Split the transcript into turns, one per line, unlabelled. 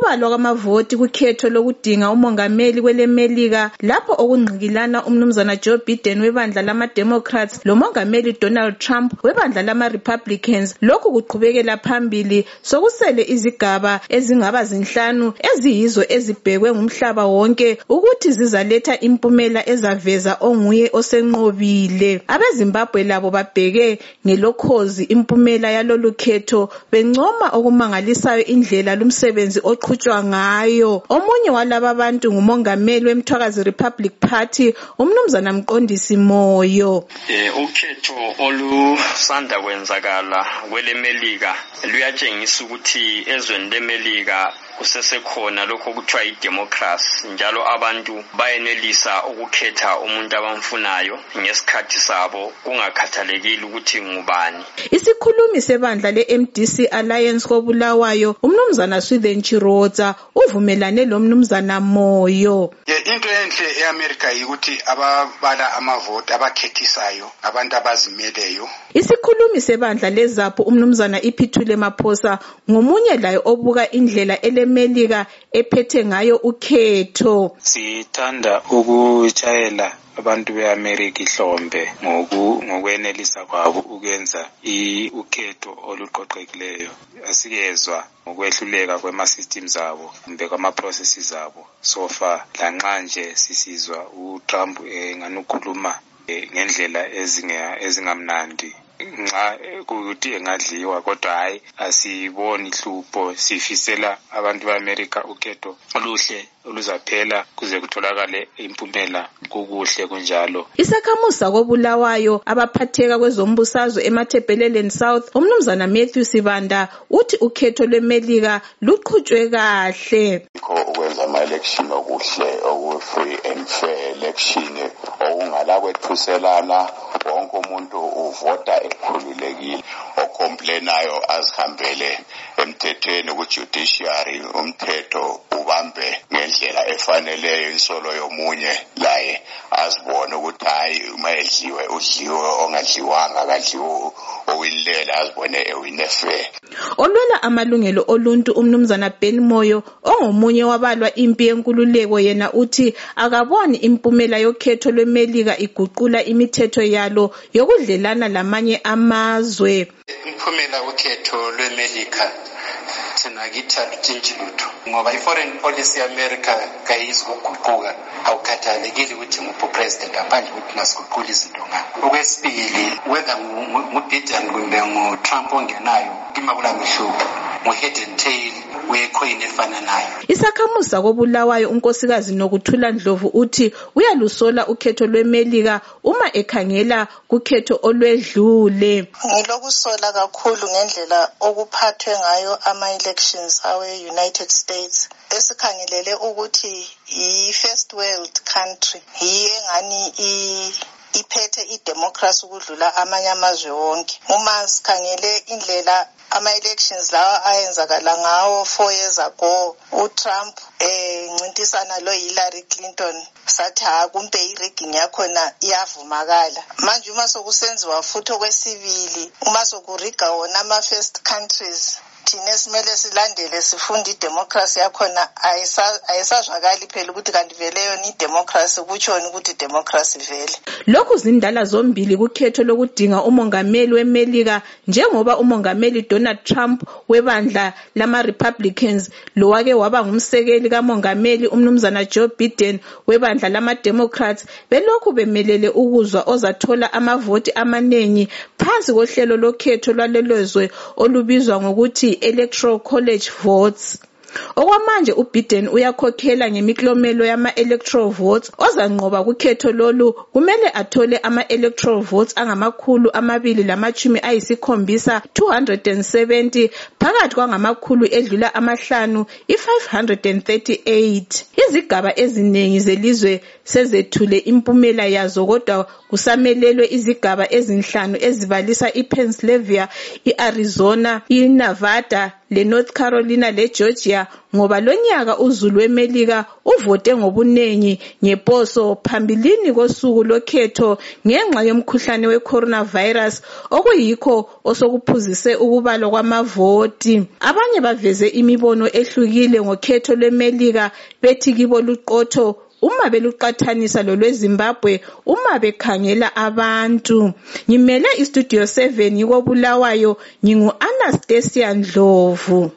ukubalwa kwamavoti kukhetho lokudinga umongameli kwelemelika lapho okungqikilana umnumzana Joe Biden webandla lama-Democrats lomongameli Donald Trump webandla lama-Republicans. Lokhu kuqhubekela phambili sokusele izigaba ezingaba zinhlanu eziyizo ezibhekwe ngumhlaba wonke ukuthi zizaletha impumela ezaveza onguye osenqobile. Abezimbabwe labo babheke ngelokhozi impumela yalolu khetho bencoma okumangalisayo indlela lumsebenzi oqhutshwa ngayo. Omunye walaba bantu ngumongameli wemthwakazi republic party umnumzana mqondisi moyo.
Um ukhetho olusanda kwenzakala kwelemelika luyatshengisa ukuthi ezweni lemelika kusesekhona lokho okuthiwa yidemocracy njalo abantu bayenelisa ukukhetha umuntu abamfunayo ngesikhathi sabo. Kungakhathalekile ukuthi ngubani.
Isikhulumi sebandla le-mdc alliance kobulawayo umnumzana swithen chirodza uvumelane lomnumzana moyo.
Into enhle e-amerika yikuthi ababala amavoti abakhethisayo abantu abazimeleyo.
Isikhulumi sebandla lezapho umnumzana iphithule maphosa ngomunye laye obuka indlela elemelika ephethe ngayo ukhetho.
Sithanda ukutshayela abantu be-amerika ihlombe ngokwenelisa kwabo ukwenza ukhetho oluqoqekileyo. Asikezwa. Ngokwehluleka kwema-systems abo kumbe kwama-processes abo. So far lanxa nje sisizwa utrump engani ukhuluma ngendlela ezingamnandi. Nxa kuthi engadliwa kodwa hhayi asiboni hlupho sifisela abantu be-amerika ukhetho oluhle. Oluzaphela kuze kutholakale impumela kukuhle kunjalo.
Isakhamuzi sakobulawayo abaphatheka kwezombusazwe emathebheleleni south umnumzana matthew sibanda uthi ukhetho lwemelika luqhutshwe kahle.
Yikho ukwenza ama-election okuhle oku-free and fair election okungala kwethuselana wonke umuntu uvota ekhululekile. Ocomplenayo azihambele emthethweni ku-judiciary. Umthetho ubambe ngendlela efaneleyo insolo yomunye laye azibone ukuthi hhayi uma edliwe udliwe ongadliwanga kadliwe owinilela azibone ewine fair
olwela amalungelo oluntu umnumzana ben moyo ongomunye wabalwa impi yenkululeko yena uthi akaboni impumela yokhetho lwemelika iguqula imithetho yalo yokudlelana lamanye amazwe.
Umphumela wokhetho lwemelika alutshintshi lutho ngoba i-foreign policy ye-america kayizi ukuguquka awukhathalekile ukuthi nguphi upresident ngaphandle ukuthi ungasiguqula izinto ngako okwesibili whether ngubiden kumbe ngutrump ongenayo kima kula mihluko ngu-head and tail wecoin efananayo
isakhamuzi sakobulawayo unkosikazi nokuthula ndlovu uthi uyalusola ukhetho lwemelika uma ekhangela kukhetho olwedlule.
Ngilokusola kakhulu ngendlela okuphathwe ngayo ama-elections awe-united states esikhangelele ukuthi yi-first world country. Yiyo engani iphethe idemocracy ukudlula amanye amazwe wonke. Uma sikhangele indlela ama-elections lawa ayenzakala ngawo four years ago utrump um ncintisana lo-hillary clinton sathi ha kumbe i-rigging yakhona iyavumakala. Manje uma sokusenziwa futhi okwesibili uma sokuriga wona ama-first countries thina esimele silandele sifunde idemocracy yakhona ayisazwakali phela ukuthi kanti vele yona idemocracy kutshoni ukuthi idemocracy vele.
Lokhu zindala zombili kukhetho lokudinga umongameli wemelika njengoba umongameli donald trump webandla lama-republicans lowake waba ngumsekeli kamongameli umnumzana joe biden webandla lama-democrats belokhu bemelele ukuzwa ozathola amavoti amaningi phansi kohlelo lokhetho lwalelozwe olubizwa ngokuthi electoral college votes. Okwamanje ubiden uyakhokhela ngemiklomelo yama-electoral votes. Ozanqoba kukhetho lolu kumele athole ama-electoral votes angamakhulu amabili lamachumi ayisikhombisa 270 phakathi kwangamakhulu edlula amahlanu i-538 izigaba eziningi zelizwe sezethule impumela yazo kodwa kusamelelwe izigaba ezinhlanu ezibalisa iPennsylvania, iArizona, iNevada, leNorth Carolina leGeorgia ngoba lonyaka uzulu wemelika uvote ngobuningi ngeposo phambilini kosuku lokhetho ngenxa yomkhuhlane wecoronavirus okuyikho osokuphuzise ukubalwa kwamavoti. Abanye baveze imibono ehlukile ngokhetho lwemelika bethi kibo luqotho uma beluqathanisa lolwezimbabwe uma bekhangela abantu. Ngimele istudio 7 yiko bulawayo ngingu anastasia ndlovu.